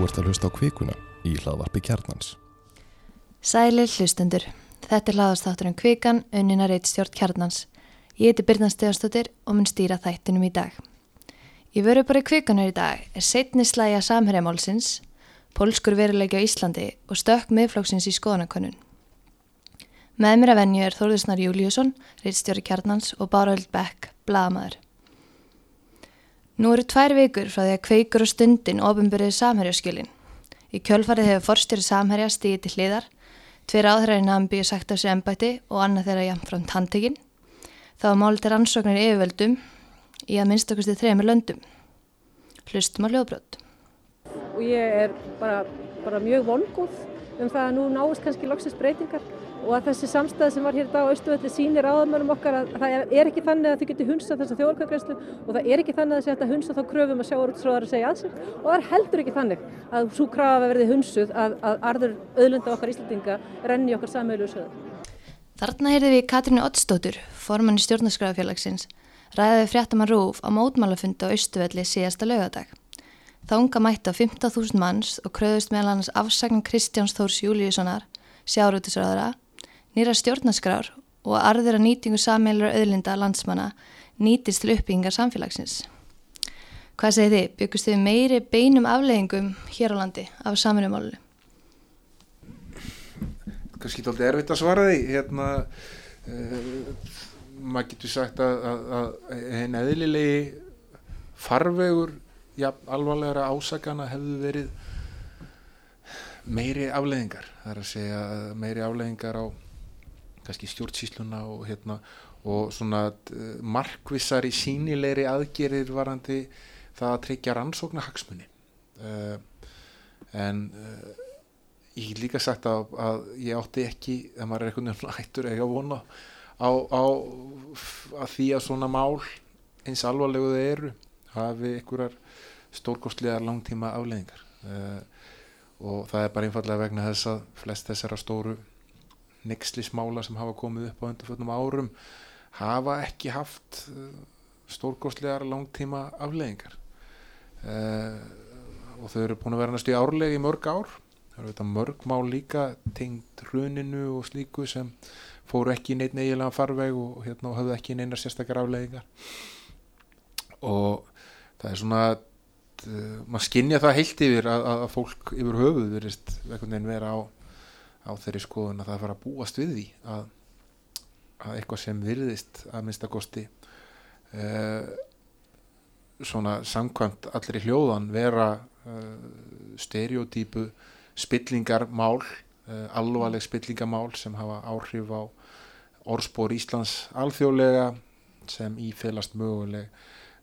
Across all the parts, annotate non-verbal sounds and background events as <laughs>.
Þú ert að hlusta á kvikuna í hlaðvarpi kjarnans. Sælir hlustendur. Þetta er hlaðastátturinn Kvikan, unnina reitstjórn Kjarnans. Ég heiti Birna Stefansdóttir og mun stýra þættinum í dag. Í vöru bara Kvikanur í dag er setni slæja samherjamálsins, pólskur veruleiki á Íslandi og stökk miðflóksins í skoðanakonun. Með mér að venju er Þórðusnar Júliusson, reitstjóri Kjarnans og Báröld Beck, blagamæður. Nú eru tvær vikur frá því að kveikur og stundin ofinbyrðið samherjaskjölinn. Í kjölfarið hefur forstjóri samherja stíði til hliðar Tveir áþræðin býið sagt af sér ennbætti og annað þeirra. Það var málið til rannsóknir yfirvöldum í að minnstakusti þrejum löndum. Hlustum á hljóðbrot. Og ég er bara, bara mjög vongóð um það að nú náist kannski loksist breytingar og að þessi samstæð sem var hér í dag á Östuvelli sínir áðamörnum okkar að það er ekki þannig að þau getur hunsa þessa þjóðarkvæðgræslu og það er ekki þannig að þetta hunsa þá kröfum að sjáurútsróðar að segja að sér og það er heldur ekki þannig að svo krafa verði hunsuð að, að arður öðlunda okkar Íslandinga renni okkar samölu og söður. Þarna heyrði við Katrínu Ottstóttur, formann í stjórnarskrafafélagsins, ræðið fréttaman Rúf á mótmálafundi á Östuvelli síðasta lögadag. Þánga mætti á 15.000 manns og kröðust meðal annars afsagn Kristjáns Þórs Júliussonar, sjáurútisröðara, nýra stjórnarskrár og arður að nýtingu sammeilur auðlinda landsmanna nýtist til uppbyggingar samfélagsins. Hvað segir þið? Byggust þið meiri beinum afleggingum hér á landi af saminumálunum? Kanski er þetta erfitt að svara því. Hérna, uh, maður getur sagt að, að, að einn eðlilegi farvegur ja, alvarlegra ásakana hefðu verið meiri afleggingar. Það er að segja meiri afleggingar á kannski stjórnsísluna og hérna og svona uh, markvissar í sínilegri aðgerir varandi það að tryggja rannsóknarhagsmunni uh, en uh, ég hef líka sagt að, að ég átti ekki, ef maður er einhvern veginn hættur ekki að vona á, á að því að svona mál eins alvarlegu þau eru hafi einhverjar stórkostlegar langtíma afleggingar og það er bara einfallega vegna þess að flest þessara stóru nexlismála sem hafa komið upp á undarföldnum árum hafa ekki haft uh, stórgóðslegar langtíma afleggingar uh, og þau eru búin að vera næstu í árlegi í mörg ár. Það eru þetta mörg mál líka tengt hruninu og slíku sem fóru ekki í neitt eiginlega farveg og hérna hafðu ekki neinar sérstakar afleggingar og það er svona uh, maður skinnja það heilt yfir að, að fólk yfir höfuð verist vera á á þeirri skoðun að það fara að búast við því að, að eitthvað sem virðist að minnstakosti uh, eh, svona samkvæmt allir í hljóðan vera uh, stereotypu spillingarmál uh, alvarleg spillingarmál sem hafa áhrif á orðspór Íslands alþjóðlega sem ífélast möguleg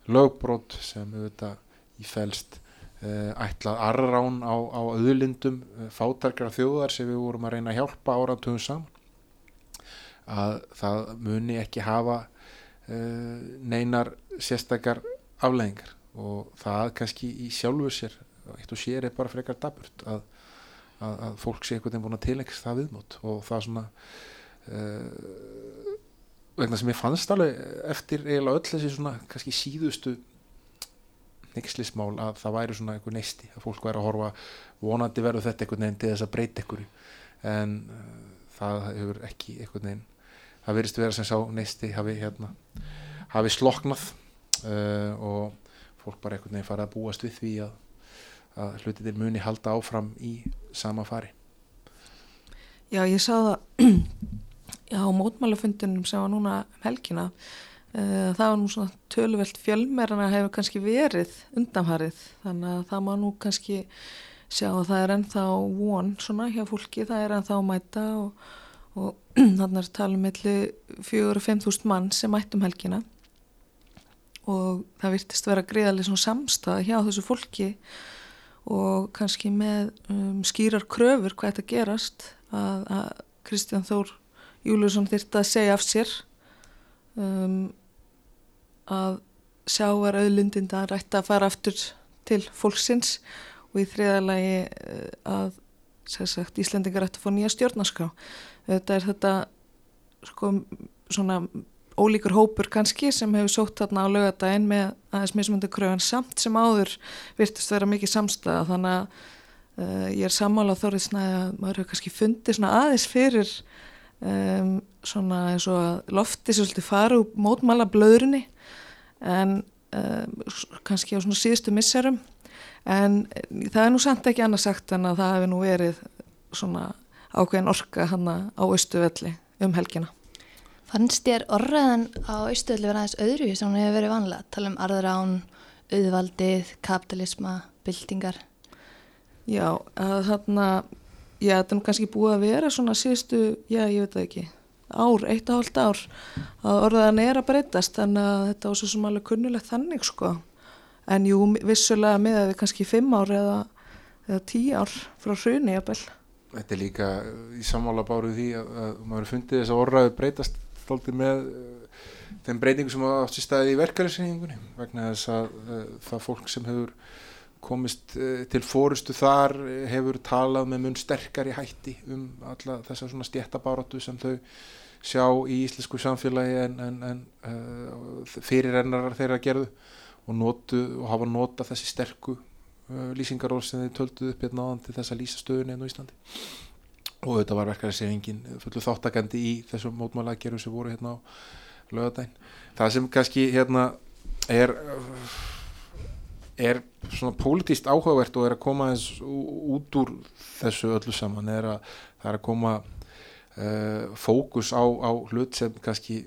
lögbrot sem auðvitað ífélst Eh, ætlað arrán á, á auðlindum eh, fátarkra þjóðar sem við vorum að reyna að hjálpa áratugum saman. Að það muni ekki hafa uh, neinar sérstakar afleggingar og það kannski í sjálfu sér eitt og sér er bara frekar daburt að, að, að fólk sé eitthvað búin að tilengjast það viðmót. Og það svona uh, vegna sem ég fannst alveg eftir eiginlega öll þessi svona kannski síðustu neykslismál að það væri svona einhver neisti að fólk væri að horfa vonandi verður þetta einhvern veginn til þess að breyta einhverju. En uh, það hefur ekki einhvern veginn það verist vera sem sá neisti hafi, hérna, hafi sloknað uh, og fólk bara einhvern veginn fara að búast við því að, að hluti til muni halda áfram í sama fari. Já, ég sá það <clears throat> á mótmálafundunum sem var núna um helgina það var nú svona töluvelt fjölmerana hefur kannski verið undanfarið. Þannig að það má nú kannski sjá að það er ennþá von svona hjá fólki, það er ennþá mæta og, og <clears throat> þannig er talið melli fjögur og femþúst mann sem mættum helgina. Og það virtist vera greiðalega svona samstað hjá þessu fólki og kannski með um, skýrar kröfur hvað þetta gerast að, að Kristján Þór Júliusson þyrta að segja af sér. Um, að sjávar auðlundinda rætti að fara aftur til fólksins og í þriðalagi eh, að sagt, Íslandingar ætti að fá nýja stjórnarskrá. Þetta er þetta sko, svona ólíkur hópur kannski sem hefur sótt þarna á lögadaginn með aðeins mismundu kröðan samt sem áður virtist vera mikið samstæða þannig að uh, ég er sammála á þorriðsnæði að maður hefur kannski fundið svona aðeins fyrir um, svona eins og að lofti sem svolítið fara úr mótmála blöðrunni en um, kannski á svona síðustu misserum en það er nú samt ekki annað sagt en að það hefur nú verið svona ákveðin orka hann á austuvelli um helgina. Fannst þér orðaðan á austuvelli verið aðeins öðru sem hún hefur verið vanlega? Tala um arðrán, auðvaldið, kapitalisma, byltingar? Já, að þarna, já þetta er nú kannski búið að vera svona síðustu, já ég veit það ekki, ár, eitt og hálft ár að orðaðan er að breytast þannig að þetta var svo sem alveg kunnulegt þannig sko. En jú, vissulega með að við kannski fimm ár eða, eða tí ár frá hruni jafnvel. Þetta er líka í sammála báru því að, að maður fundið þess að orðraðu breytast stoltið með uh, þeim breytingu sem átt sér staði í verkefælisreiningunni vegna þess að uh, það fólk sem hefur komist uh, til fórustu þar hefur talað með mun sterkari hætti um alla þessar svona stjættabáratu sem þau sjá í íslensku samfélagi en, en, en fyrirrennarar þeirra gerðu og, notu, og hafa nota þessi sterku Uh, lýsingaról sem þið tölduð upp hérna áðan til þess að lýsa stöðunni enn á Íslandi. Og þetta var verkefælisefingin fullu þáttakandi í þessum mótmálageru sem voru hérna á lögadæn það sem kannski hérna er er svona pólitíst áhugavert og er að koma þess út úr þessu öllu saman er að það er að koma uh, fókus á, á hlut sem kannski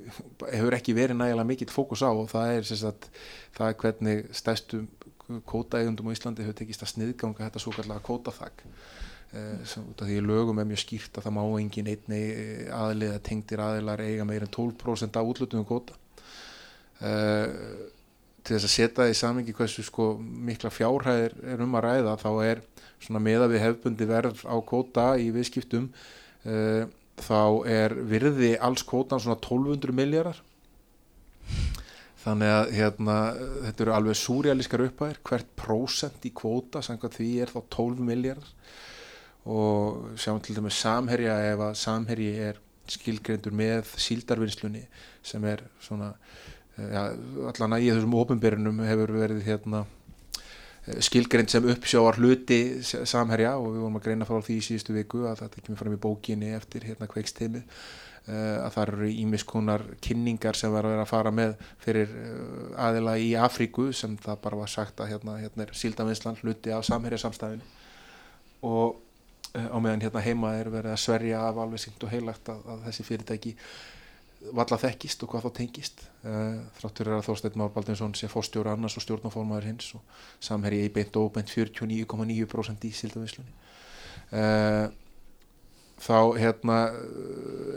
hefur ekki verið nægilega mikill fókus á og það er sagt það er hvernig stæstum kótaegundum á Íslandi hefur tekist að sniðganga þetta svo kallega kótaþak eh, því lögum er mjög skýrt að það má engin einni eh, aðliða tengdir aðilar eiga meir en 12% af útlutum kóta eh, til þess að setja það í samingi hversu sko mikla fjárhæðir er um að ræða þá er svona meða við hefbundi verð á kóta í viðskiptum uh, þá er virði alls kótan svona 1200 miljardar þannig að hérna, þetta eru alveg súrealískar upphæðir. Hvert prósent í kvóta samkvæmt því er þá 12 miljardar og sjáum til dæmis samherja ef að samherji er skilgreindur með síldarvinnslunni sem er svona ja, allan að í þessum ofinbyrjunum hefur verið hérna eh, skilgreind sem uppsjáar hluti samherja og við vorum að greina frá því í síðustu viku að þetta kemur fram í bókinni eftir hérna kveiksteimið Eh, að það eru ímiskonar kynningar sem verður að fara með fyrir eh, aðila í Afríku sem það bara var sagt að hérna, hérna er Síldavinsland hluti af samherjarsamstæðinu og á meðan hérna heima er verið að sverja af alveg syngt og heilagt að, að þessi fyrirtæki valla þekkist og hvað þá tengist. Þráttur er að Þorstein Már Baldinsson sé fórstjóra annars og stjórnaformaður hins og samherji í beint og beint 49,9% í Síldavinslunni þá hérna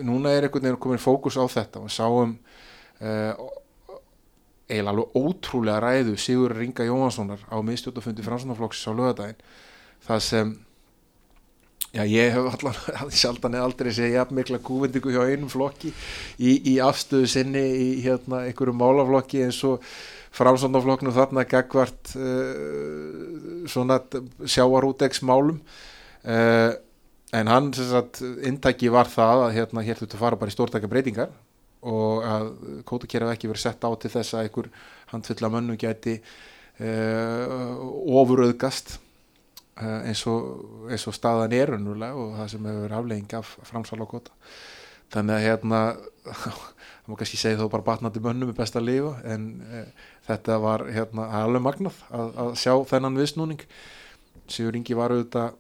núna er einhvern veginn komin fókus á þetta og sáum uh, eiginlega alveg ótrúlega ræðu Sigur Ringa Jóhanssonar á miðstjótafundi Fransunarflokks á lögadaginn það sem já ég hef allan <laughs> sjaldan eða aldrei segja mikla kúvendingu hjá einum flokki í, í afstöðu sinni í hérna einhverju málaflokki eins og Fransunarflokknum þarna gagvart uh, svona sjáarútegsmálum uh, en hann sagt, intæki var það að hérna hér þurftu að fara bara í stórtækja breytingar og að kótakera hef ekki verið sett á til þess að einhver handfulla mönnu gæti uh, ofuröðgast uh, eins, og, eins og staðan er unnulega og það sem hefur aflegging af framsal á kóta þannig að hérna <laughs> það má kannski segja þó bara batnandi mönnum er best að lifa en uh, þetta var hérna alveg magnað að, að sjá þennan viðsnúning. Sigur Ingi var auðvitað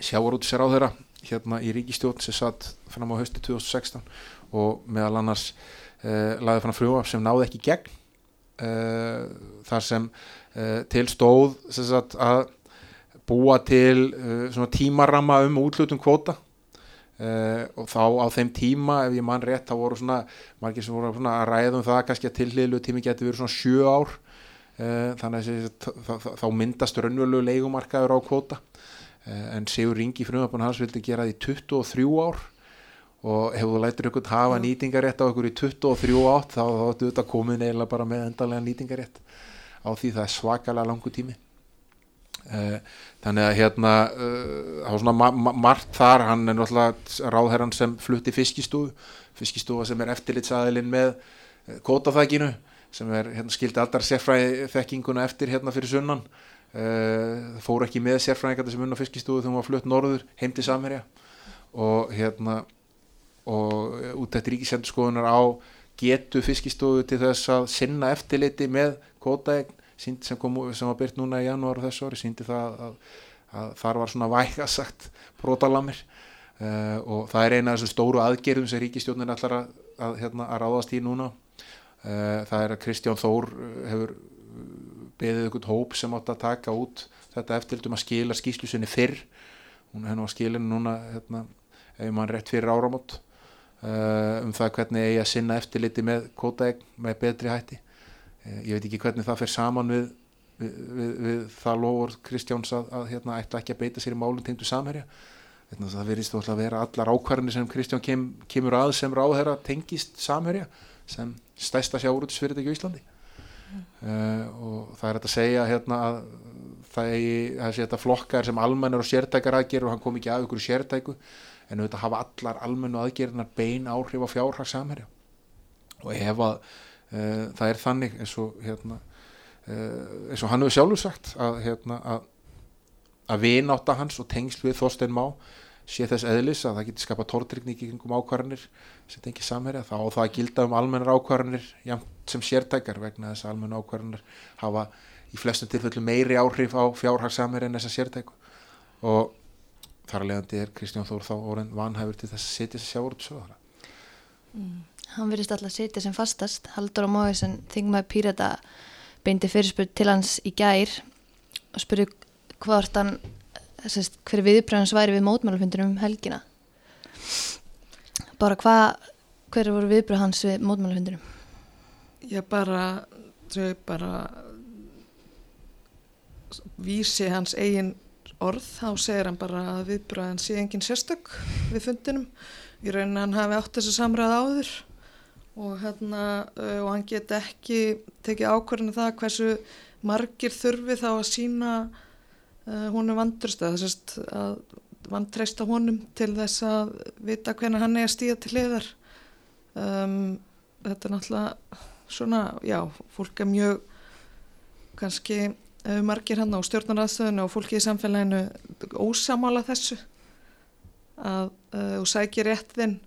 sjávarútisar á þeirra hérna í ríkistjórn sem satt fram á höstu 2016 og meðal annars uh, laði fram frjóaf sem náði ekki gegn uh, þar sem uh, til stóð sem sagt, að búa til svona tímarama um útlutum kvóta. Og þá á þeim tíma ef ég mann rétt þá voru svona margir sem voru að ræða um það kannski að tilliðlu tími getur verið svona sjö ár. Þannig að þá myndast raunverulegu leikumarkaður á kvóta. Eh, en Sigur Ringi frumöfun hans vildi gera því 23 ár. Og hefur þú lættur ykkur hafa nýtingarétt á ykkur í 23 átt þá þáttu þetta komið neila bara með endalega nýtingarétt á því það er svakalega langu tími. uh, þannig að hérna uh, á svona ma ma margt þar. Hann er náttúrulega ráðherran sem flutti fiskistofu fiskistofa sem er eftirlitsaðilinn með kótaþækinu sem er hérna, skildi allar sérfræði þekkinguna eftir hérna fyrir sunnan. Uh, fóru ekki með sérfræðingarnir sem unna fiskistofu þegar hún var flutt norður heim til Samherja. Og hérna og út eftir ríkisendurskoðunar á getu fiskistofu til þess að sinna eftirliti með kótaegn sem, kom, sem var byrt núna í janúar og þessu ári síndi það að, að þar var svona vægasagt brotalamir uh, og það er eina af þessu stóru aðgerðum sem ríkistjónin ætlar að, að, hérna, að ráðast í núna. Uh, það er að Kristján Þór hefur beðið ykkur hóp sem átt að taka út þetta eftirltum að skila skýslusinni fyrr. Hún hennu að skilinu núna hérna, ef mann rétt fyrir áramót. Uh, um það hvernig eigi að sinna eftirliti með kótaegn með betri hætti ég veit ekki hvernig það fer saman við, við, við, við það lofur Kristjáns að, að hérna, ætla ekki að beita sér í málum tengdu samherja. Það verðist þó að vera allar ákvarðinni sem Kristján kem, kemur að sem ráðherra tengist samherja sem stæsta sjáurútisfyrirtæki í Íslandi. Uh, og það er að segja hérna að það er þetta flokkar sem almennar og sértækar aðgerð og hann kom ekki að ykkur sértæku en auðvitað hafa allar almennu aðgerðinar bein áhrif á fjárhags samherja. Og ef að það er þannig eins og hérna uh, eins og hann hefur sjálfur sagt að hérna að, að vináta hans og tengsl við Þorstein Má sé þess eðlis að það getur skapað tórtrykning í kringum ákvarðanir sem tengir samherja. Þá það að gilda um almennar ákvarðanir sem sértækar vegna þess að almennar ákvarðanir hafa í flestum tilfellu meiri áhrif á fjárhagssamherja en þessa sértæku. Og þar að leiðandi er Kristján Þór þá orðin vanhæfur til þess að setja þessi sjáurútsöðara mm. Hann verist alltaf að setja sem fastast. Haldur á mói sem þingmaði pírata beindi fyrirspurt til hans í gær og spurði hvort hann sérst, hver viðbröðans væri við mótmálafundinum um helgina. Bara hvað hver voru viðbröð hans við mótmálafundinum ég bara þau bara vísi hans eigin orð, þá segir hann bara að viðbröðan sé engin sérstök við fundinum, í raunin hann hafi átt þessu samræð áður og hérna og hann get ekki tekið ákvarðinu um það hversu margir þurfi þá að sína uh, hún er vandrust að að vandreista honum til þess að vita hvernig hann er að stíða til liðar um, þetta er náttúrulega svona, já, fólk er mjög kannski uh, margir hann á stjórnaraðstöðinu og fólki í samfélaginu ósamála þessu að uh, þú sækir réttin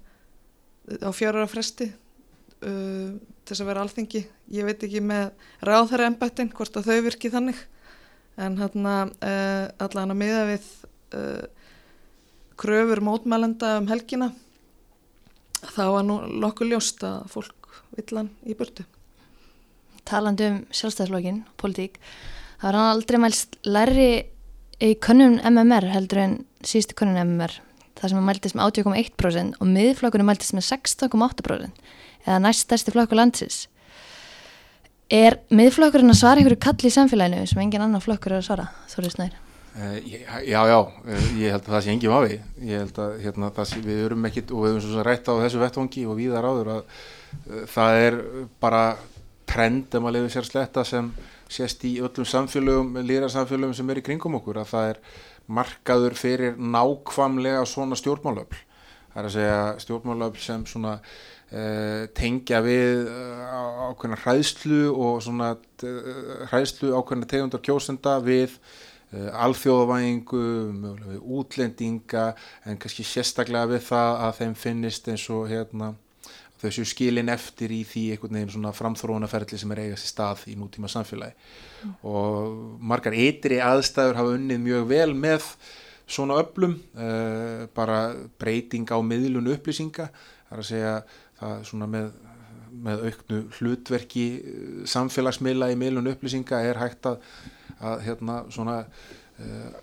á fjárara fresti uh, til þess að vera alþingi. Ég veit ekki með ráðhæra ennbættin hvort að þau virki þannig en hérna uh, allan að miða við uh, kröfur mótmælenda um helgina þá var nú lokku ljóst að fólk villan í burtu. Talandi um sjálfstæðslokkin, politík það var hann aldrei mælst læri í könnun MMR heldur en síðustu könnun MMR það sem mæltist með 80,1% og miðflokkunum mæltist með 16,8% eða næst stærsti flokku landsins. Er miðflokkurinn að svara einhverju kall í samfélaginu sem engin annar flokkur er að svara, Þorður Snær? Uh, já, já, uh, ég held að það sé engin vafi, ég held að hérna, sé, við erum ekkit og við erum svona rætt á þessu vettvangi og viðar áður að uh, það er bara trend um að lifa sér sletta sem sést í öllum samfélögum, líðarsamfélögum sem er í kringum okkur að það er markaður fyrir nákvamlega svona stjórnmálöfl, það er að segja stjórnmálöfl sem svona tengja við uh, ákveðna hræðslu og svona uh, hræðslu ákveðna tegundar kjósenda við alþjóðavæðingu, við útlendinga en kannski sérstaklega við það að þeim finnist eins og hérna, þessu skilin eftir í því einhvern veginn svona framþróunaferðli sem er eigast í stað í nútíma samfélagi mm. og margar ytri aðstæður hafa unnið mjög vel með svona öflum bara breyting á miðlun upplýsinga það er að segja það svona með, með auknu hlutverki eh, samfélagsmiðla í miðlun upplýsinga er hægt að, að hérna svona uh,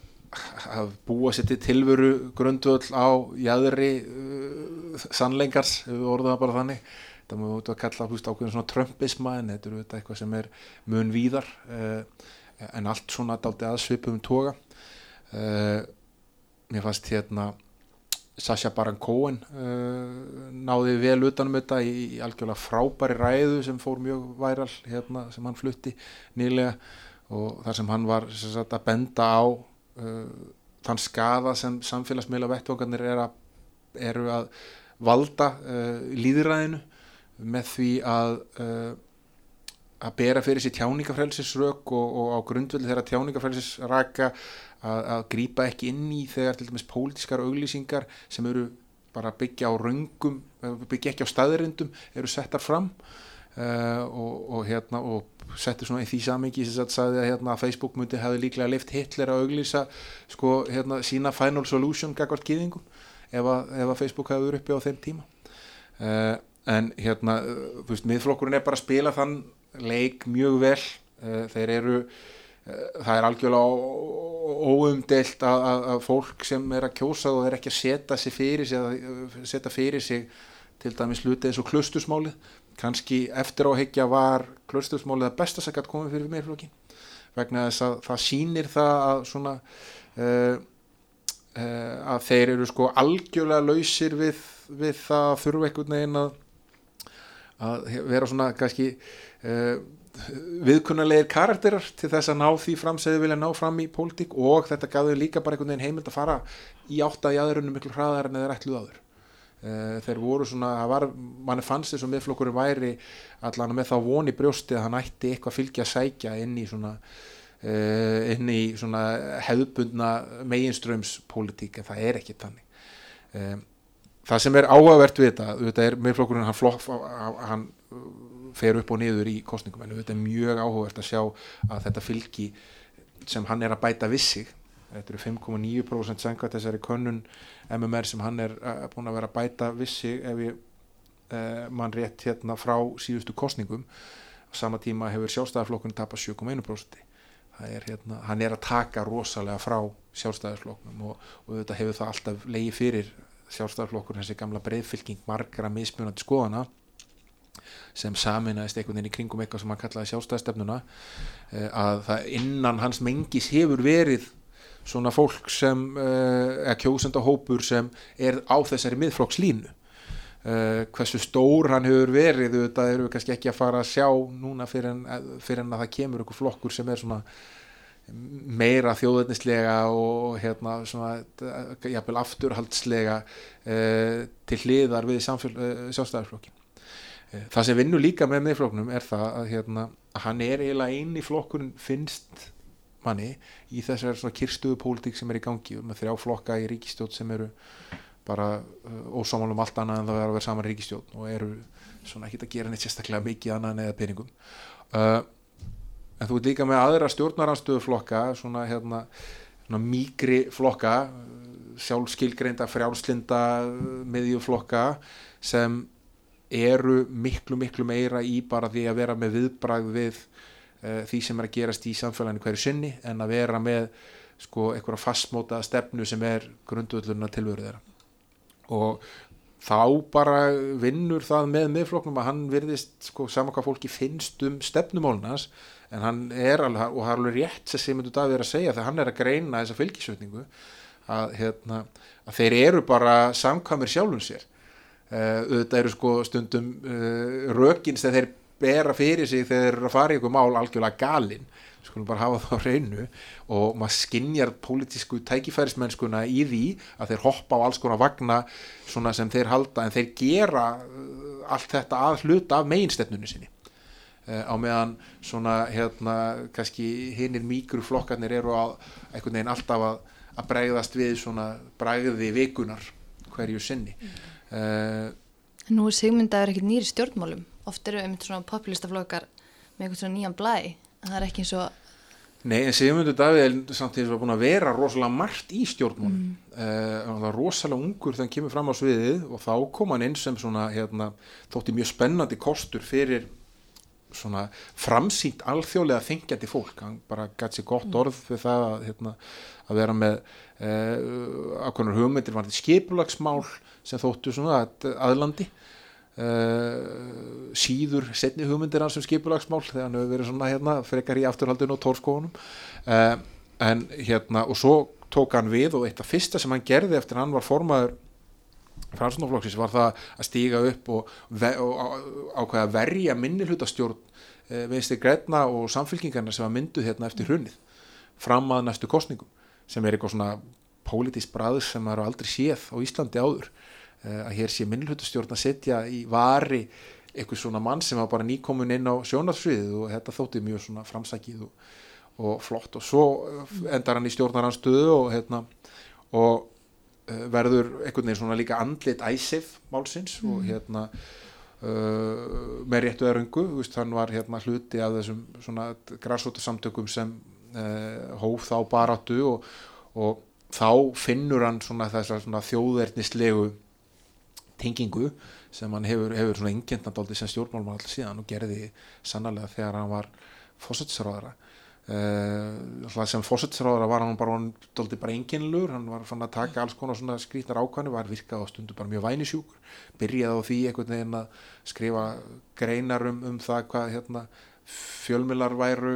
að búa sér til tilveru grundvöld á jæðri uh, sannleikars, við orðum það bara þannig. Það múið út að kalla ákveðin svona trömpisma en þetta eru eitthvað sem er mun víðar uh, en allt svona daldi aðsvipum toga. Mér fannst hérna Sasha Baron Cohen uh, náði vel utanum þetta í, í algjörlega frábæri ræðu sem fór mjög væral hérna sem hann flutti nýlega. Og þar sem hann var sem sagt, að benda á uh, þann skaða sem samfélagsmiðla vettvangarnir er eru að valda uh, líðræðinu með því að að bera fyrir sér tjáningafrelsisrök og, og á grundveldi þeirra tjáningafrelsisraka að, að grípa ekki inn í þegar til dæmis pólitískar auglýsingar sem eru bara byggja á röngum byggja ekki á staðirindum eru settar fram. Uh, og, og hérna og settir svona í því samingi sem að sagði að, hérna, Facebook myndi hefði líklega lift Hitler að auglýsa sko hérna sína final solution gagvart kýðingum ef ef að Facebook hefði verið uppi á þeim tíma. Uh, en hérna þú veist miðflokkurinn er bara að spila þann leik mjög vel. Uh, þeir eru það er algjörlega óumdelt að, að, fólk sem er að kjósa og er ekki að setja sig fyrir sig að setja fyrir sig til dæmis hluti eins og klustusmálið kannski eftir áhyggja var klustusmálið að besta sækert komið fyrir meirflokkin vegna þess að það sýnir það að svona uh, uh, að þeir eru sko algjörlega lausir við, við það veginn að að vera svona kannski viðkunnulegir karakterar til þess að ná því fram sem þið vilja ná fram í pólitík og þetta gafði líka bara einhvern veginn heimild að fara í átta í aðrunum miklu hraðar en þeir ætluð áður. Uh, þeir voru svona, var, manni fannst þess að miðflokkurinn væri allan með þá voni brjósti að hann ætti eitthvað fylgja að sækja inn í svona uh, inn í svona hefðbundna meginströmspólitík en það er ekki tannig það sem er áhugavert við þetta, þetta er miðflokkurinn hann, hann fer upp og niður í kostningum en þetta er mjög áhugavert að sjá að þetta fylgi sem hann er að bæta vissi þetta eru 5,9% sengat þessari könnun MMR sem hann er uh, búin að vera að bæta vissi ef ég uh, mann rétt hérna frá síðustu kostningum á sama tíma hefur sjálfstæðarflokkun tapast 7,1% það er hérna, hann er að taka rosalega frá sjálfstæðarflokknum og, og þetta hefur það alltaf leiði fyrir sjálfstæðarflokkur þessi gamla breyðfylking margra mismunandi skoðana sem saminæðist einhvern veginn í kringum eitthvað sem hann kallaði sjálfstæðstefnuna eh, að það innan hans mengis hefur verið svona fólk sem eh, eða kjósenda hópur sem er á þessari miðflokkslínu uh, hversu stór hann hefur verið þetta eru við kannski ekki að fara að sjá núna fyrir en, fyrir en að það kemur einhver flokkur sem er svona meira þjóðurnislega og hérna svona jafnvel afturhaldslega uh, til hliðar við uh, sjálfstæðarflokkin það sem vinnur líka með miðfloknum er það að, hérna, hann er eiginlega eini flokkurinn finnst manni í þessar svona kirstuðu pólitík sem er í gangi. Með þrjá flokka í ríkistjótt sem eru bara uh, ósámálum allt annað en það er að vera saman ríkistjótt og eru svona ekkit að gera neitt sérstaklega mikið annað neða peningum. Uh, en þú ert líka með aðra stjórnaranstöðu flokka svona hérna svona mýgri flokka sjálfskilgreinda frjálslinda miðjuflokka sem eru miklu miklu meira í bara því að vera með viðbrað við uh, því sem er að gerast í samfélaginu hverju sinni en að vera með sko einhverja fastmóta stefnu sem er grundvöldurna tilvöru þeirra. Og þá bara vinnur það með miðfloknum að hann virðist sko saman hvað fólki finnst um stefnumólunars en hann er alveg og það er alveg rétt sem Simundur Davíð er að segja þegar hann er að greina þessa fylgisvötningu að, hérna, að þeir eru bara samkvæmur sjálfum sér auðvitað eru sko stundum uh, rökin sem þeir bera fyrir sig þegar þeir fara í einhver mál algjörlega galinn, skulum bara hafa það á reynu og maður skinnjar pólitísku tækifærismennskuna í því að þeir hoppa á alls konar vagna svona sem þeir halda en þeir gera uh, allt þetta að hluta af meginstefnunni sinni. Á meðan svona hérna kannski hinnir mýgru flokkarnir eru að einhvern veginn alltaf að, að bregðast við svona bregði vikunar hverju sinni. Mm. Uh, Nú er sigmyndaður ekkert nýri stjórnmálum. Oft eru um svona populistaflokkar með eitthvað svona nýjan blæ. En það er ekki eins og Nei, en Sigmundur Davíð er samtíðis búin að vera rosalega margt í stjórnmálum. Mm. uh, hann var rosalega ungur þegar hann kemur fram á sviðið og þá kom hann inn sem svona hérna, þótti mjög spennandi kostur fyrir svona framsýnt alþjóðlega þingjandi fólk, hann bara gæti sér gott mm. orð fyrir það að, hérna, að vera með uh, ákveðnur hugmyndir var þetta skipulagsmál sem þóttu svona að, aðlandi. Uh, síður setni hugmyndir hans sem skipulagsmál þegar hann hefur verið svona hérna frekar í afturhaldun og tórskónum uh, en hérna og svo tók hann við og eitt af fyrsta sem hann gerði eftir hann var formaður fransunarflokksins var það að stíga upp og, og ákveða að verja minni hlutastjórn uh, viðstir Gretna og samfélkingarna sem var mynduð hérna eftir hrunnið fram að næstu kostningum sem er eitthvað svona pólitísk bræð sem maður aldrei séð á Íslandi áður uh, að hér sé minnlutustjórn að setja í vari eitthvað svona mann sem var bara nýkomin inn á sjónarsviðið og þetta þótti mjög svona framsækið og, og flott. Og svo endar hann í stjórnaranstöðu og hérna og verður einhvern veginn svona líka andlit æsif málsins og hérna uh, með réttu veist, hann var hérna hluti af þessum svona græsóta samtökum sem uh, hóf þá baráttu og, og þá finnur hann svona þessar svona þjóðverðnislegu tengingu sem hann hefur, hefur svona engjendandaldi sem stjórnmálmann alltaf síðan og gerði sannlega þegar hann var fósættisráðara uh, sem fósættisráðara var hann bara, bara enginlur, hann var fann að taka alls konar svona skrítar ákvæmni, var virkað á stundu bara mjög vænisjúkur, byrjaði á því einhvern veginn að skrifa greinar um, um það hvað hérna fjölmilar væru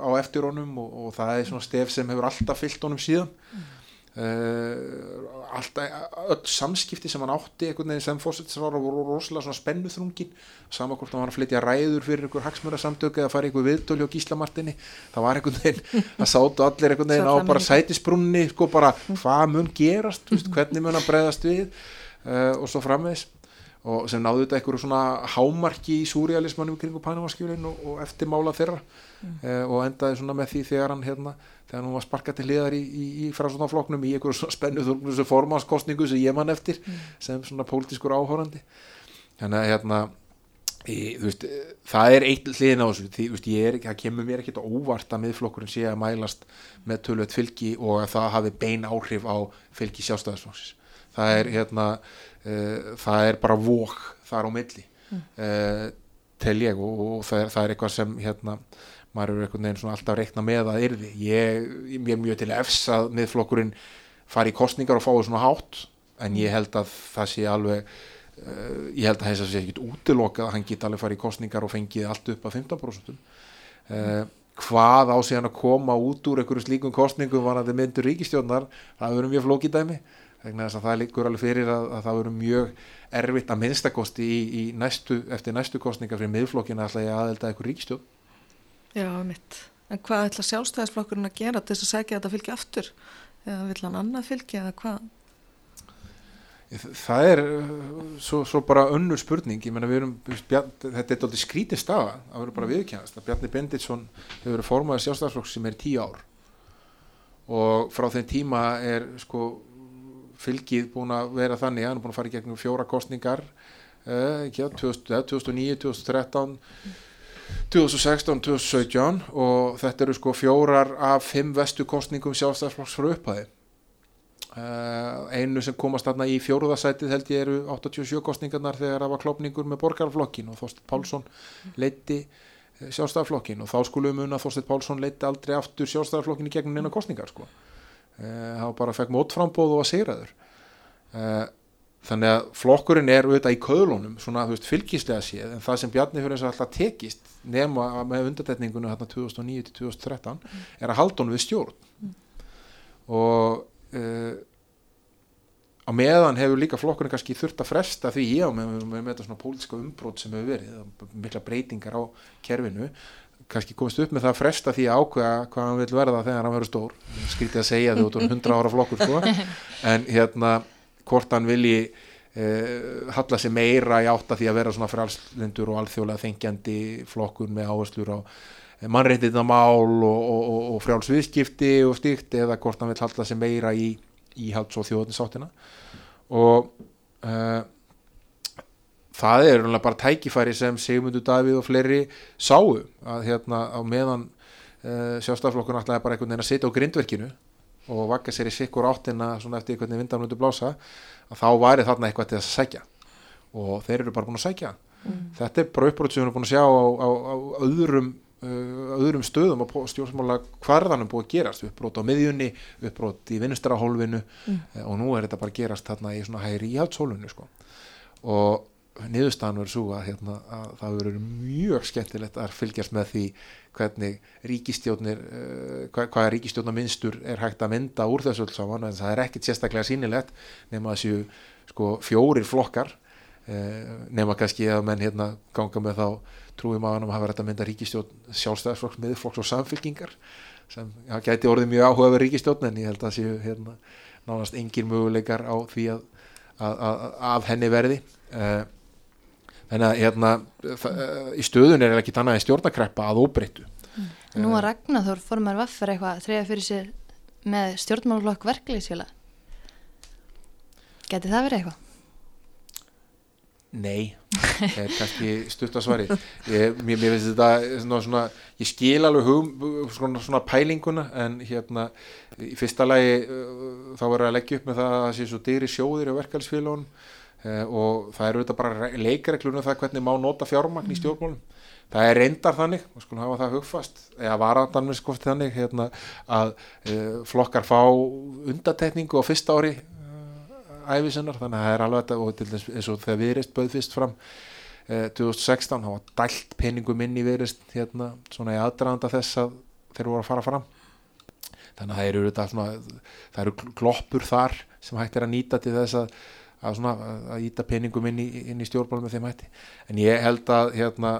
á eftir honum og, og það er svona stef sem hefur alltaf fyllt honum síðan. Mm. Uh, alltaf, öll samskipti sem hann átti sem fósittisrára voru rosalega svona spennuþrungin. Saman hvort hann var að flytja ræður fyrir einhver hagsmjörasamtöku eða fara einhver viðdóli á gíslamartinni það var einhvern veginn, <laughs> það sátu allir einhvern veginn á bara sætisbrunni sko bara hvað mun gerast, veist, hvernig mun hann bregðast við uh, og svo framvegs og sem náðu þetta einhverju svona hámarki í súrealismannum kring Panamaskjölin og, og eftirmála þeirra. Mm. uh, og endaði svona með því þegar hann hérna þegar hún var sparkað til hliðar í, í, í frásvonafloknum í einhverju spennuð formanskostningu sem ég mann eftir mm. sem svona pólitískur áhórandi þannig að hérna í, veist, það er eitt hliðin á þessu er, það kemur mér ekkert óvart að miðflokkurinn sé að mælast með tölvöld fylgi og að það hafi bein áhrif á fylgi sjálfstæðisflokksins það er hérna uh, það er bara vok þar á milli mm. uh, tel ég og, og það, er, það er eitthvað sem hérna maður eru einhvern veginn svona alltaf reikna með að yrði. Ég, ég er mjög til efs að miðflokkurinn fari í kostningar og fái svona hátt en ég held að það sé alveg uh, ég held að þess að það sé ekkit útilokað að hann geti alveg fari í kostningar og fengið allt upp að 15% uh, hvað á síðan að koma út úr einhverju slíkum kostningum var að það myndur ríkistjónar það verður mjög flókið dæmi þess að það líkur alveg fyrir að, að það verður mjög erfitt að minnstakosti í, í næstu, eftir næstu kostningar fyrir miðflokkina alltaf ég aðelda einhver ríkistjón Já, mitt. En hvað ætla sjálfstæðisflokkurinn að gera til þess að segja þetta fylgi aftur? Eða vill hann annað fylgi eða hvað? Það er uh, svo, svo bara önnur spurning, ég menna við erum, þetta er alltaf skrítið staða, það verður bara viðkjænast að Bjarni Benditsson hefur verið formaðið sjálfstæðisflokk sem er tíu ár. Og frá þeim tíma er sko fylgið búin að vera þannig, hann er búin að fara í gegnum fjóra kostningar, uh, 2009, 2013 mm 2016-2017 og þetta eru sko fjórar af fimm vestu kostningum sjálfstæðsflokks frá upphæði uh, einu sem komast þarna í fjóruðasætið held ég eru 87 kostningarnar þegar það var klopningur með borgarflokkin og Þorstein Pálsson leiti eh, sjálfstæðarflokkin og þá skulum að Þorstein Pálsson leiti aldrei aftur sjálfstæðarflokkin í gegnum neina kostningar sko. Uh, það bara fekk mótframbóð og að segraður uh, þannig að flokkurinn er auðvitað í köðlunum svona veist, fylgislega séð en það sem Bjarni fyrir þess að alltaf tekist nema með undartetningunum hérna 2009-2013 mm. er að halda honum við stjórn mm. og uh, á meðan hefur líka flokkurinn kannski þurft að fresta því ég á með, með, með þetta svona pólitska umbrót sem hefur verið mikla breytingar á kerfinu kannski komist upp með það að fresta því að ákveða hvað hann vil verða þegar hann verður stór skrítið að segja þau út á 100 ára flokkur sko. <laughs> en hérna hvort hann vilji uh, halla sig meira í átta því að vera svona frálslindur og alþjóðlega þengjandi flokkun með áherslur á mannreitindamál og, og, og, frjálsviðskipti og stíkt eða hvort hann vil halla sig meira í, í halds og þjóðninsáttina og uh, það er bara tækifæri sem Sigmundur Davíð og fleiri sáu að hérna á meðan uh, sjálfstaflokkun alltaf er bara einhvern veginn að sitja á grindverkinu og vakka sér í sikkur áttina svona eftir hvernig vindan hundur blása að þá væri þarna eitthvað til að sækja og þeir eru bara búin að sækja mm. þetta er bara uppbrot sem við erum búin að sjá á, á, á öðrum, uh, öðrum stöðum og stjórnsmála hvarðanum búin að gerast uppbrot á miðjunni, uppbrot í vinnustarahólfinu mm. uh, og nú er þetta bara að gerast þarna í svona hægri íhaldshólfinu sko. og niðurstaðan verður svo að, hérna, að það verður mjög skemmtilegt að fylgjast með því hvernig ríkistjónir uh, hvað, hvaða ríkistjónaminstur er hægt að mynda úr þessu alls saman en það er ekkit sérstaklega sínilegt nema þessu sko, fjórir flokkar uh, nema kannski að menn hérna ganga með þá trúum að hann hafa verið að mynda ríkistjón sjálfstæðisflokks, miðflokks og samfylkingar sem ja, gæti orðið mjög áhuga verið ríkistjón en ég held að séu hérna nánast engin möguleikar á því að, að, að, að henni verði. Uh, en að hérna í stöðun er ekki annað en stjórnakreppa að óbreyttu. Nú að Ragnarþór formar vaffar eitthvað þrejða fyrir sér með stjórnmálflokk verkefliðsfjöla Geti það verið eitthvað? Nei, er kannski stutt að svari ég, mér, mér finnst þetta svona, svona, ég skil alveg hugum, svona, svona pælinguna en hérna í fyrsta lagi uh, þá verður að leggja upp með það að það sé svo dyri sjóðir á verkefælsfélagunum og það eru þetta bara leikreglunum um það hvernig má nota fjármagn í stjórnmálum. Það er reyndar þannig, við skulum hafa það hugfast eða skoft þannig hérna, að uh, flokkar fá undatekningu á fyrsta ári æfisennar þannig að það er alveg þetta og til þess eins og þegar viðrist bauð fyrst fram eh, 2016 þá var dælt peningum inn í viðrist hérna svona í aðdraðanda þess að þeir voru að fara fram. Þannig að það eru þetta svona það eru kloppur þar sem hægt er að nýta til þess að að, svona, að íta peningum inn í, í stjórnbólum með þeim hætti. En ég held að hérna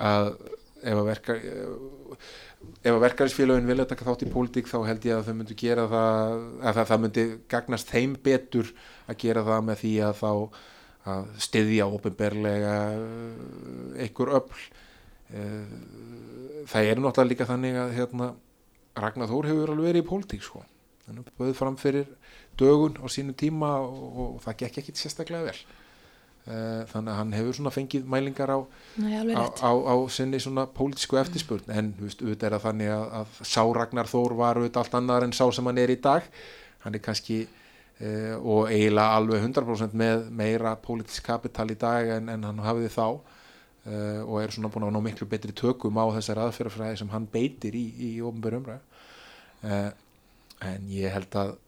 að ef að verka ef að verkefælisfélagin vilja taka þátt í pólitík þá held ég að þau myndu gera það að það, það myndi gagnast þeim betur að gera það með því að þá að styðja ofinberlega eh, einhver öll eh, það er náttúrulega líka þannig að hérna, Ragnar Þór hefur alveg verið í pólitík sko, þannig að bauð fram fyrir dögun á sínu tíma og, og það gekk ekki sérstaklega vel. Eh, þannig að hann hefur svona fengið mælingar á, Nei, á, á, á sinni svona pólitísku eftirspurn. En þú veist, auðvitað er það þannig að, að sá Ragnar Þór var auðvitað allt annar en sá sem hann er í dag. Hann er kannski uh, og eiginlega alveg 100% með meira pólitísk kapital í dag en, en hann hafiði þá uh, og er svona búin að ná miklu betri tökum á þessar aðferðafræði sem hann beitir í, í ofnbjörn umræð uh, en ég held að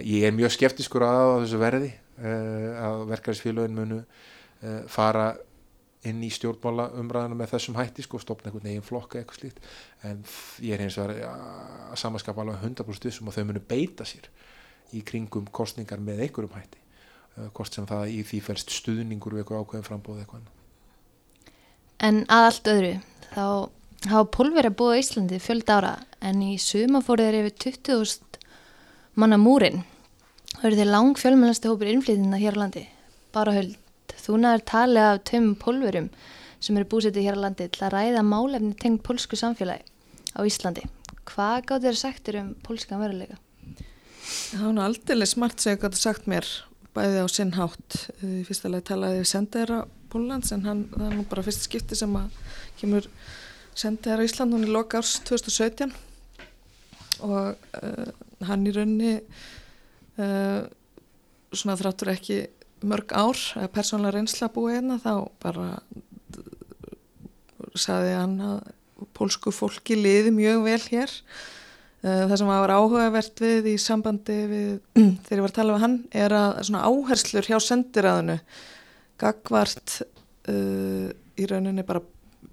ég er mjög skeptiskur að þessu verði Eh, að verkefælisfélagin munu eh, fara inn í stjórnmála umræðinu með þessum hætti sko, stopna einhvern veginn flokka eitthvað slíkt. En ég er hins vegar að samanskapa alveg 100% vissum og þau munu beita sér í kringum kostningar með einhverjum hætti eh, hvort sem það í því fælst stuðningur við eitthvað ákveðin frambóð eitthvað En að allt öðru þá hafa pólverið búið á Íslandi fjöld ára en í suma fóru þeir yfir 20.000 manna múrin Það eru þeir lang fjölmennasti hópur innflýðina hér á landi. Bara höld, þú næður talið af tömum pólverum sem eru búsetið hér á landi til að ræða málefni tengd pólsku samfélagi á Íslandi. Hvað gátt þér sagtir um pólskan veruleika? Það var aldrei smart sem ég gæti sagt mér bæði á sinn hátt. Í fyrsta lagi talaði við sendaðara Pólans en hann, það er nú bara fyrst skipti sem að kemur sendaðara Ísland hún í loka árs 2017 og uh, hann í raunni uh, svona þráttur ekki mörg ár, persónlega reynsla búið hérna þá bara saði hann að pólsku fólki liði mjög vel hér. Uh, það sem var áhugavert við í sambandi við <clears throat> þegar ég var að tala við hann er að svona áherslur hjá sendiræðinu gagvart uh, í rauninni bara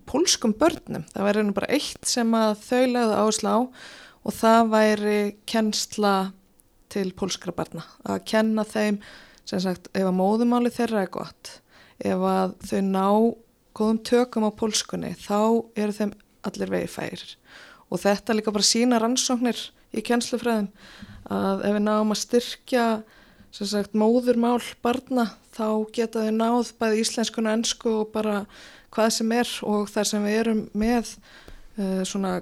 pólskum börnum, það væri rauninni bara eitt sem að þau legðu áherslu á og það væri kennsla til pólskra barna. Að kenna þeim sem sagt ef að móðumáli þeirra er gott ef að þau ná góðum tökum á pólskunni þá eru þeim allir vegi færir. Og þetta líka bara sína rannsóknir í kjenslufræðum að ef við náum að styrkja sagt móðurmál barna þá geta þau náð bæði íslenskuna ennsku og bara hvað sem er og þar sem við erum með svona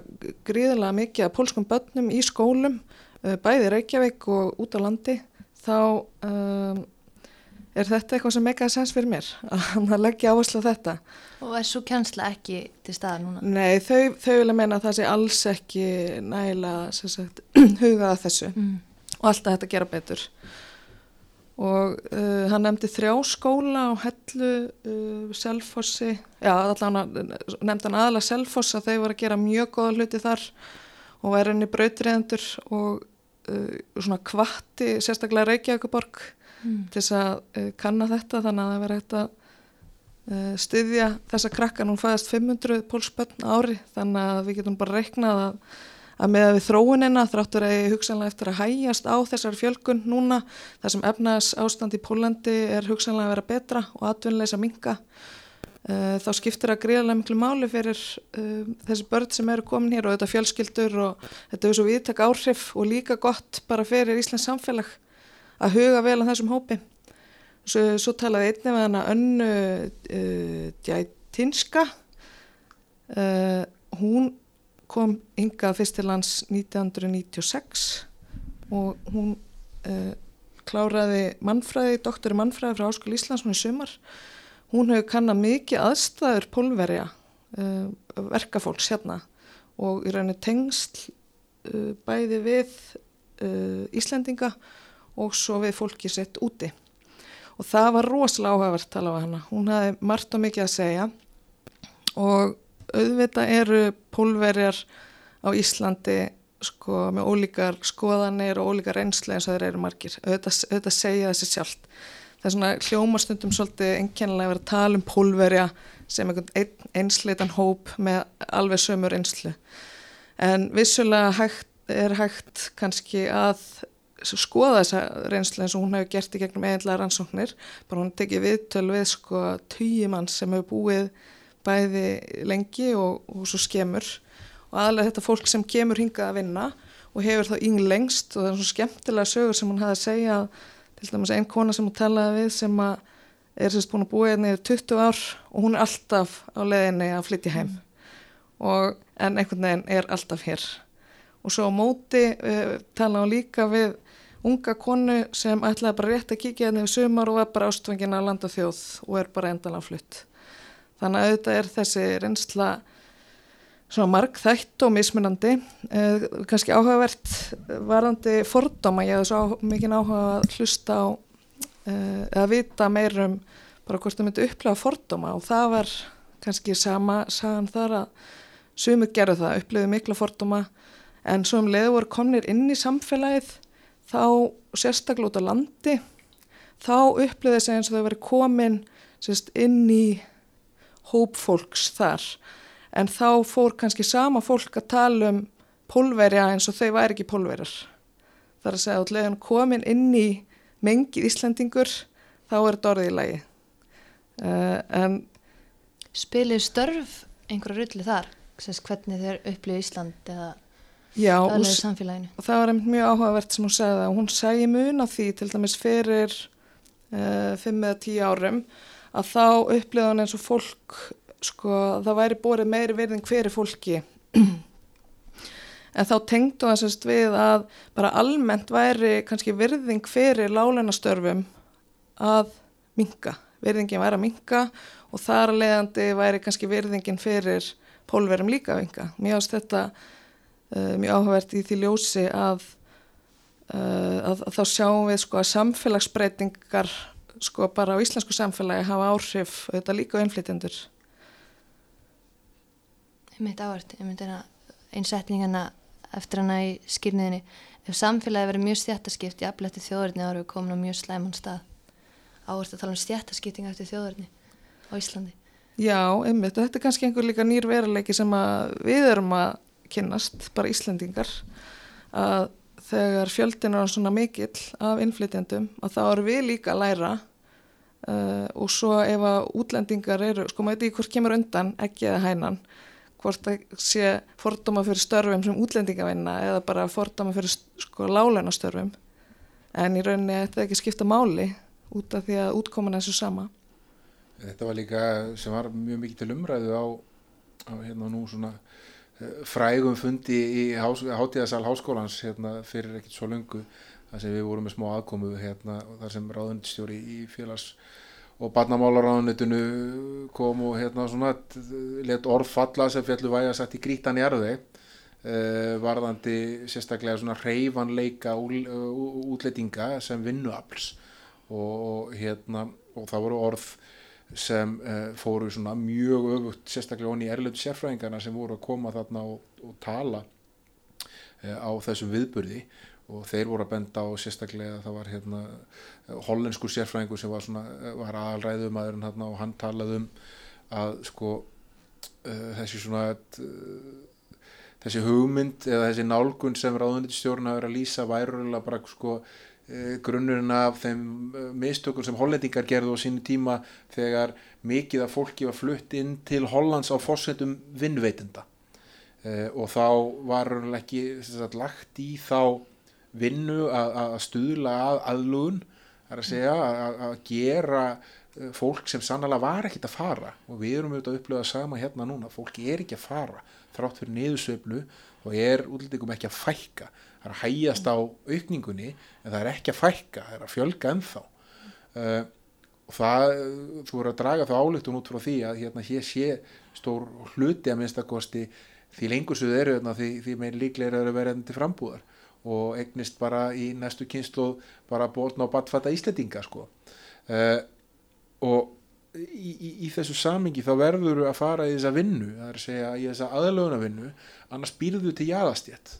gríðilega mikið að pólskum börnum í skólum Eh, bæði Reykjavík og út á landi þá um, er þetta eitthvað sem meikaði sens fyrir mér <laughs> að leggja áherslu á þetta Og er svo kjænsla ekki til staða núna? Nei, þau, þau vilja meina að það sé alls ekki nægilega <clears throat> hugaða þessu mm. og alltaf þetta gera betur og uh, hann nefndi þrjá skóla á hellu uh, Selfossi, já allavega nefndi hann aðalega Selfoss að þau voru að gera mjög góða hluti þar og væri henni brautriðendur og uh, svona kvatti sérstaklega Reykjavíkuborg mm. til þess að uh, kanna þetta. Þannig að það veri hægt að uh, styðja þessa krakka, nú fæðast 500 pólspötn ári þannig að við getum bara reiknað að, að með við þróunina þráttur að hugsanlega eftir að hægjast á þessar fjölkun núna þar sem efnaðs ástand í Pólandi er hugsanlega að vera betra og atvinnleisa minga Uh, þá skiptir það gríðarlega miklu máli fyrir uh, þessi börn sem eru komin hér og þetta fjölskyldur og þetta er svo viðtak áhrif og líka gott bara fyrir Íslands samfélag að huga vel á þessum hópi Svo, svo talaði einnig með hana önnu uh, Djætinska. Uh, hún kom yngað fyrst til lands 1996 og hún uh, kláraði mannfræði, doktori mannfræði frá Áskul Íslands hún í sumar. Hún hefur kannað mikið aðstæður pólverja uh, verkafólks hérna og í rauninni tengsl uh, bæði við Íslendinga og svo við fólki sett úti. Og það var rosalega áhugavert tala á hana. Hún hafði margt og mikið að segja og auðvitað eru pólverjar á Íslandi sko með ólíkar skoðanir og ólíkar reynsli eins og þeir eru margir. Auðvitað, auðvitað segja þessi sjálft. Það er svona hljómastundum svolítið enkennilega að vera að tala um pólverja sem einhvern ein, einsleitan hóp með alveg sömur einslu. En vissulega hægt, er hægt kannski að skoða þessa reynslu eins og hún hefur gert í gegnum eiginlega rannsóknir. Bara hún tekið viðtöl við sko töyjumann sem hefur búið bæði lengi og, og svo skemur. Og aðlega þetta fólk sem kemur hingað að vinna og hefur þá ynglengst og það er svona skemmtilega sögur sem hún hafði að segja. Til dæmis einn kona sem hún talaði við sem er sérst búin að búa hérna yfir 20 ár og hún er alltaf á leðinni að flytja heim. Og en einhvern veginn er alltaf hér. Og svo á móti uh, tala hún líka við unga konu sem ætlaði bara rétt að kíkja hérna yfir sumar og var bara ástfangin að landa þjóð og er bara flytt þannig að auðvitað er þessi reynsla svona marg þætt og mismunandi. Eh, kannski áhugavert varandi fordóma, ég hef svo mikið áhuga að hlusta á eh, eða vita meirum bara hvort það myndi upplega fordóma. Og það var kannski sama sagan þar að sumið gerðu það, upplöðu mikla fordóma. En svo um leiðu voru komnir inn í samfélagið þá sérstaklega út á landi þá upplöðu þessi eins og þau verið komin sérst, inn í hóp fólks þar en þá fór kannski sama fólk að tala um pólverja eins og þau væri ekki pólverjar. Það er að segja að leðan komin inn í mengið Íslandingur þá er þetta orðið í lagi. Uh, en Spilir störf einhverju rulli þar? Sess, hvernig þeir upplýðu Ísland eða aðlega samfélaginu? Það var einmitt mjög áhugavert sem hún segði að hún segi mun á því til dæmis fyrir uh, fimm eða tíu árum að þá upplýða hann eins og fólk sko það væri borið meiri verðin hverju fólki en þá tengdu það sérst við að bara almennt væri kannski verðing fyrir láleinastörfum að minka, verðingin væri að minka og þar að leiðandi væri kannski verðingin fyrir pólverum líka að minka. Mér ást þetta uh, mjög áhugavert í því ljósi að, uh, að, að þá sjáum við sko að samfélagsbreytingar sko bara á íslensku samfélagi hafa áhrif þetta líka á innflytjendur. Ég myndi áhört, ég myndi einsetningana eftir hana í skýrniðinni ef samfélagi verið mjög stjættaskipt í aflætti þjóðurni ára við komin á mjög slæman stað. Áhört að tala um stjættaskipting eftir þjóðurni á Íslandi. Já, einmitt, og þetta er kannski einhver líka nýr veruleiki sem við erum að kynnast, bara Íslandingar að þegar fjöldin er svona mikill af innflytjandum að þá eru við líka að læra uh, og svo ef að útlendingar eru, sko maður veit ekki hvort kemur undan ekki eða hænan hvort það sé fordóma fyrir störfum sem útlendingavinna eða bara fordóma fyrir sko láleinastörfum en í rauninni þetta ekki skipta máli út af því að útkoman er svo sama. Þetta var líka sem var mjög mikið til umræðu á, á hérna nú svona frægum fundi í hátíðasal háskólans hérna fyrir ekkert svo lungu þar sem við vorum með smá aðkomu hérna þar sem ráðundstjóri í félags og barnamálaráðunitinu kom og hérna svona let orð falla sem fjallu vægi að sagt í grítan í arði uh, varðandi sérstaklega svona reyfanleika útlettinga sem vinnuafls. Og hérna og það voru orð sem uh, fóru svona mjög öfugt sérstaklega honni í erlöndu sérfræðingarna sem voru að koma þarna og, og tala uh, á þessum viðburði. Og þeir voru að benda á sérstaklega það var hérna hollenskur sérfræðingur sem var, svona, var aðalræðumæðurinn hérna og hann talaði um að sko uh, þessi svona uh, þessi hugmynd eða þessi nálgun sem ráðunitistjórn að vera að lýsa værulega bara sko grunnurinn af þeim mistökum sem hollendingar gerðu á sínu tíma þegar mikið af fólki var flutt inn til Hollands á fósettum vinnveitenda og þá var ekki sagt, lagt í þá vinnu að, stuðla að aðlugun að segja að, gera fólk sem sannlega var ekkit að fara. Og við erum auðvitað að upplöða sama hérna núna, fólki er ekki að fara. Þrátt fyrir niðursveiflu og er útlendingum ekki að fækka það er að hægjast á aukningunni en það er ekki að fækka, það er að fjölga ennþá. Uh, og það, þú voru að draga þá álíktun út frá því að hérna hér sé stór hluti að minnstakosti því lengur svo þau eru hérna, því, því meir líklega eru að vera til frambúðar. Og eignist bara í næstu kynslu bara bórn á batfata íslendinga sko. Uh, og í, í, í þessu samingi þá verður að fara í þessa vinnu, það er að segja í þessa aðlöfuna vinnu, annars býrðu til jæðastjett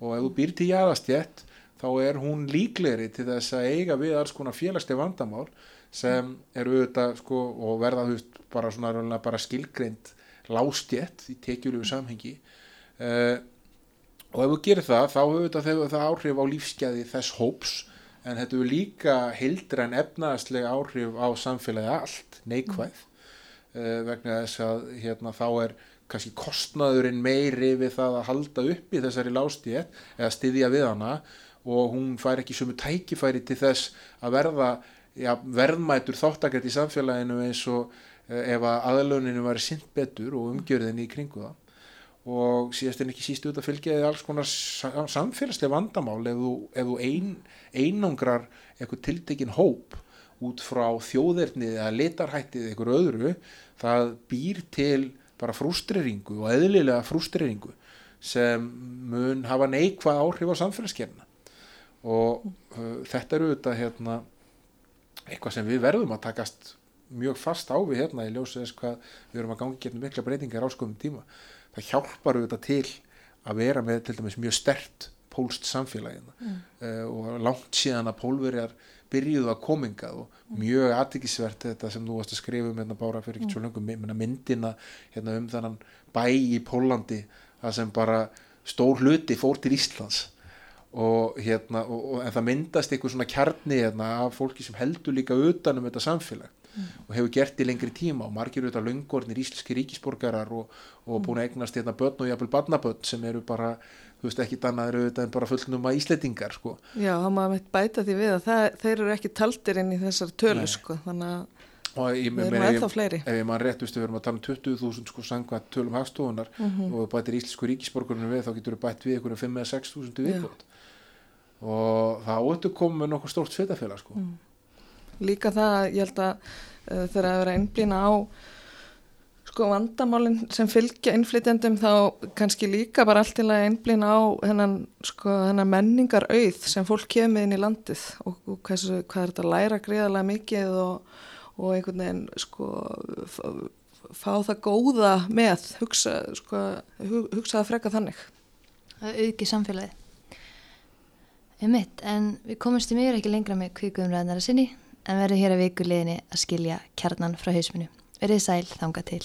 og ef þú býr til jæðastjett þá er hún líklegri til þess að eiga við alls konar félagslega vandamál sem eru auðvitað sko og verða þú veist bara svona bara skilgreint lástjett í tekjulegu samhengi. Uh, og ef þú gerir það þá hefur það áhrif á lífsgæði þess hóps. En þetta er líka hildra en efnaðslega áhrif á samfélagi allt neikvæð. Uh, vegna þess að hérna þá er kannski kostnaðurinn meiri við það að halda upp í þessari lástíð eða styðja við hana og hún fær ekki sumu tækifæri til þess að verða ja, verðmætur þáttakert í samfélaginu eins og uh, ef að aðluninu var sint betur og umgjörðinni í kringu það og síðast en ekki síst út að fylgja þið alls konar samfélagslega vandamál ef þú, ef þú ein, einangrar eitthvað tiltekinn hóp út frá þjóðernið eða litarhættið eða eitthvað öðru það býr til bara frústreringu og eðlilega frústreringu sem mun hafa neikvað áhrif á samfélagsgerna og uh, þetta eru auðvitað hérna, eitthvað sem við verðum að takast mjög fast á við hérna í ljósu þess hvað við erum að gangi getnum mikla breytingar ásköfum tíma. Það hjálpar auðvitað til að vera með til dæmis mjög stert pólst samfélagina mm. uh, og langt síðan að pólverjar byrjuðu að kominga og mm. mjög aðtikisvert þetta sem þú varst að skrifa um hérna bára fyrir ekki svo langum myndina hérna, um þannan bæ í Pólandi það sem bara stór hluti fór til Íslands og hérna og, og, en það myndast einhver svona kjarni hérna af fólki sem heldur líka utanum þetta samfélag mm. og hefur gert í lengri tíma og margir auðvitað löngornir íslenski ríkisborgarar og, og búin að eignast hérna börn og jafnvel barnabörn sem eru bara þú veist ekki dannaður auðvitað en bara fullnum að íslettingar sko. Já, þá maður mitt bæta því við að það, þeir eru ekki taldir inn í þessar tölu sko, þannig að Ég, við erum ennþá fleiri ef ég maður rétt, við erum að tala um 20.000 sko sangvað tölum hagstofunar mm -hmm. og bætir íslensku ríkisborgarinu við þá getur við bætt við einhverju 5-6.000 viðbót og það áttu komið nokkuð stórt sveitafélag sko. mm. Líka það, ég held að uh, þegar að vera einblýna á sko vandamálinn sem fylgja innflytjandum þá kannski líka bara allt til að einblýna á hennan, sko, hennan menningar auð sem fólk kemur inn í landið og, og hversu, hvað er þetta að læra greiðarlega mikið og, og einhvern veginn sko fá það góða með hugsa, sko, hugsa að freka þannig Það auki samfélagið um mitt, en við komumst í mjög ekki lengra með kvíkuðumræðnara sinni en verðum hér að vikuleginni að skilja kjarnan frá hausminu. Verðið sæl þanga til.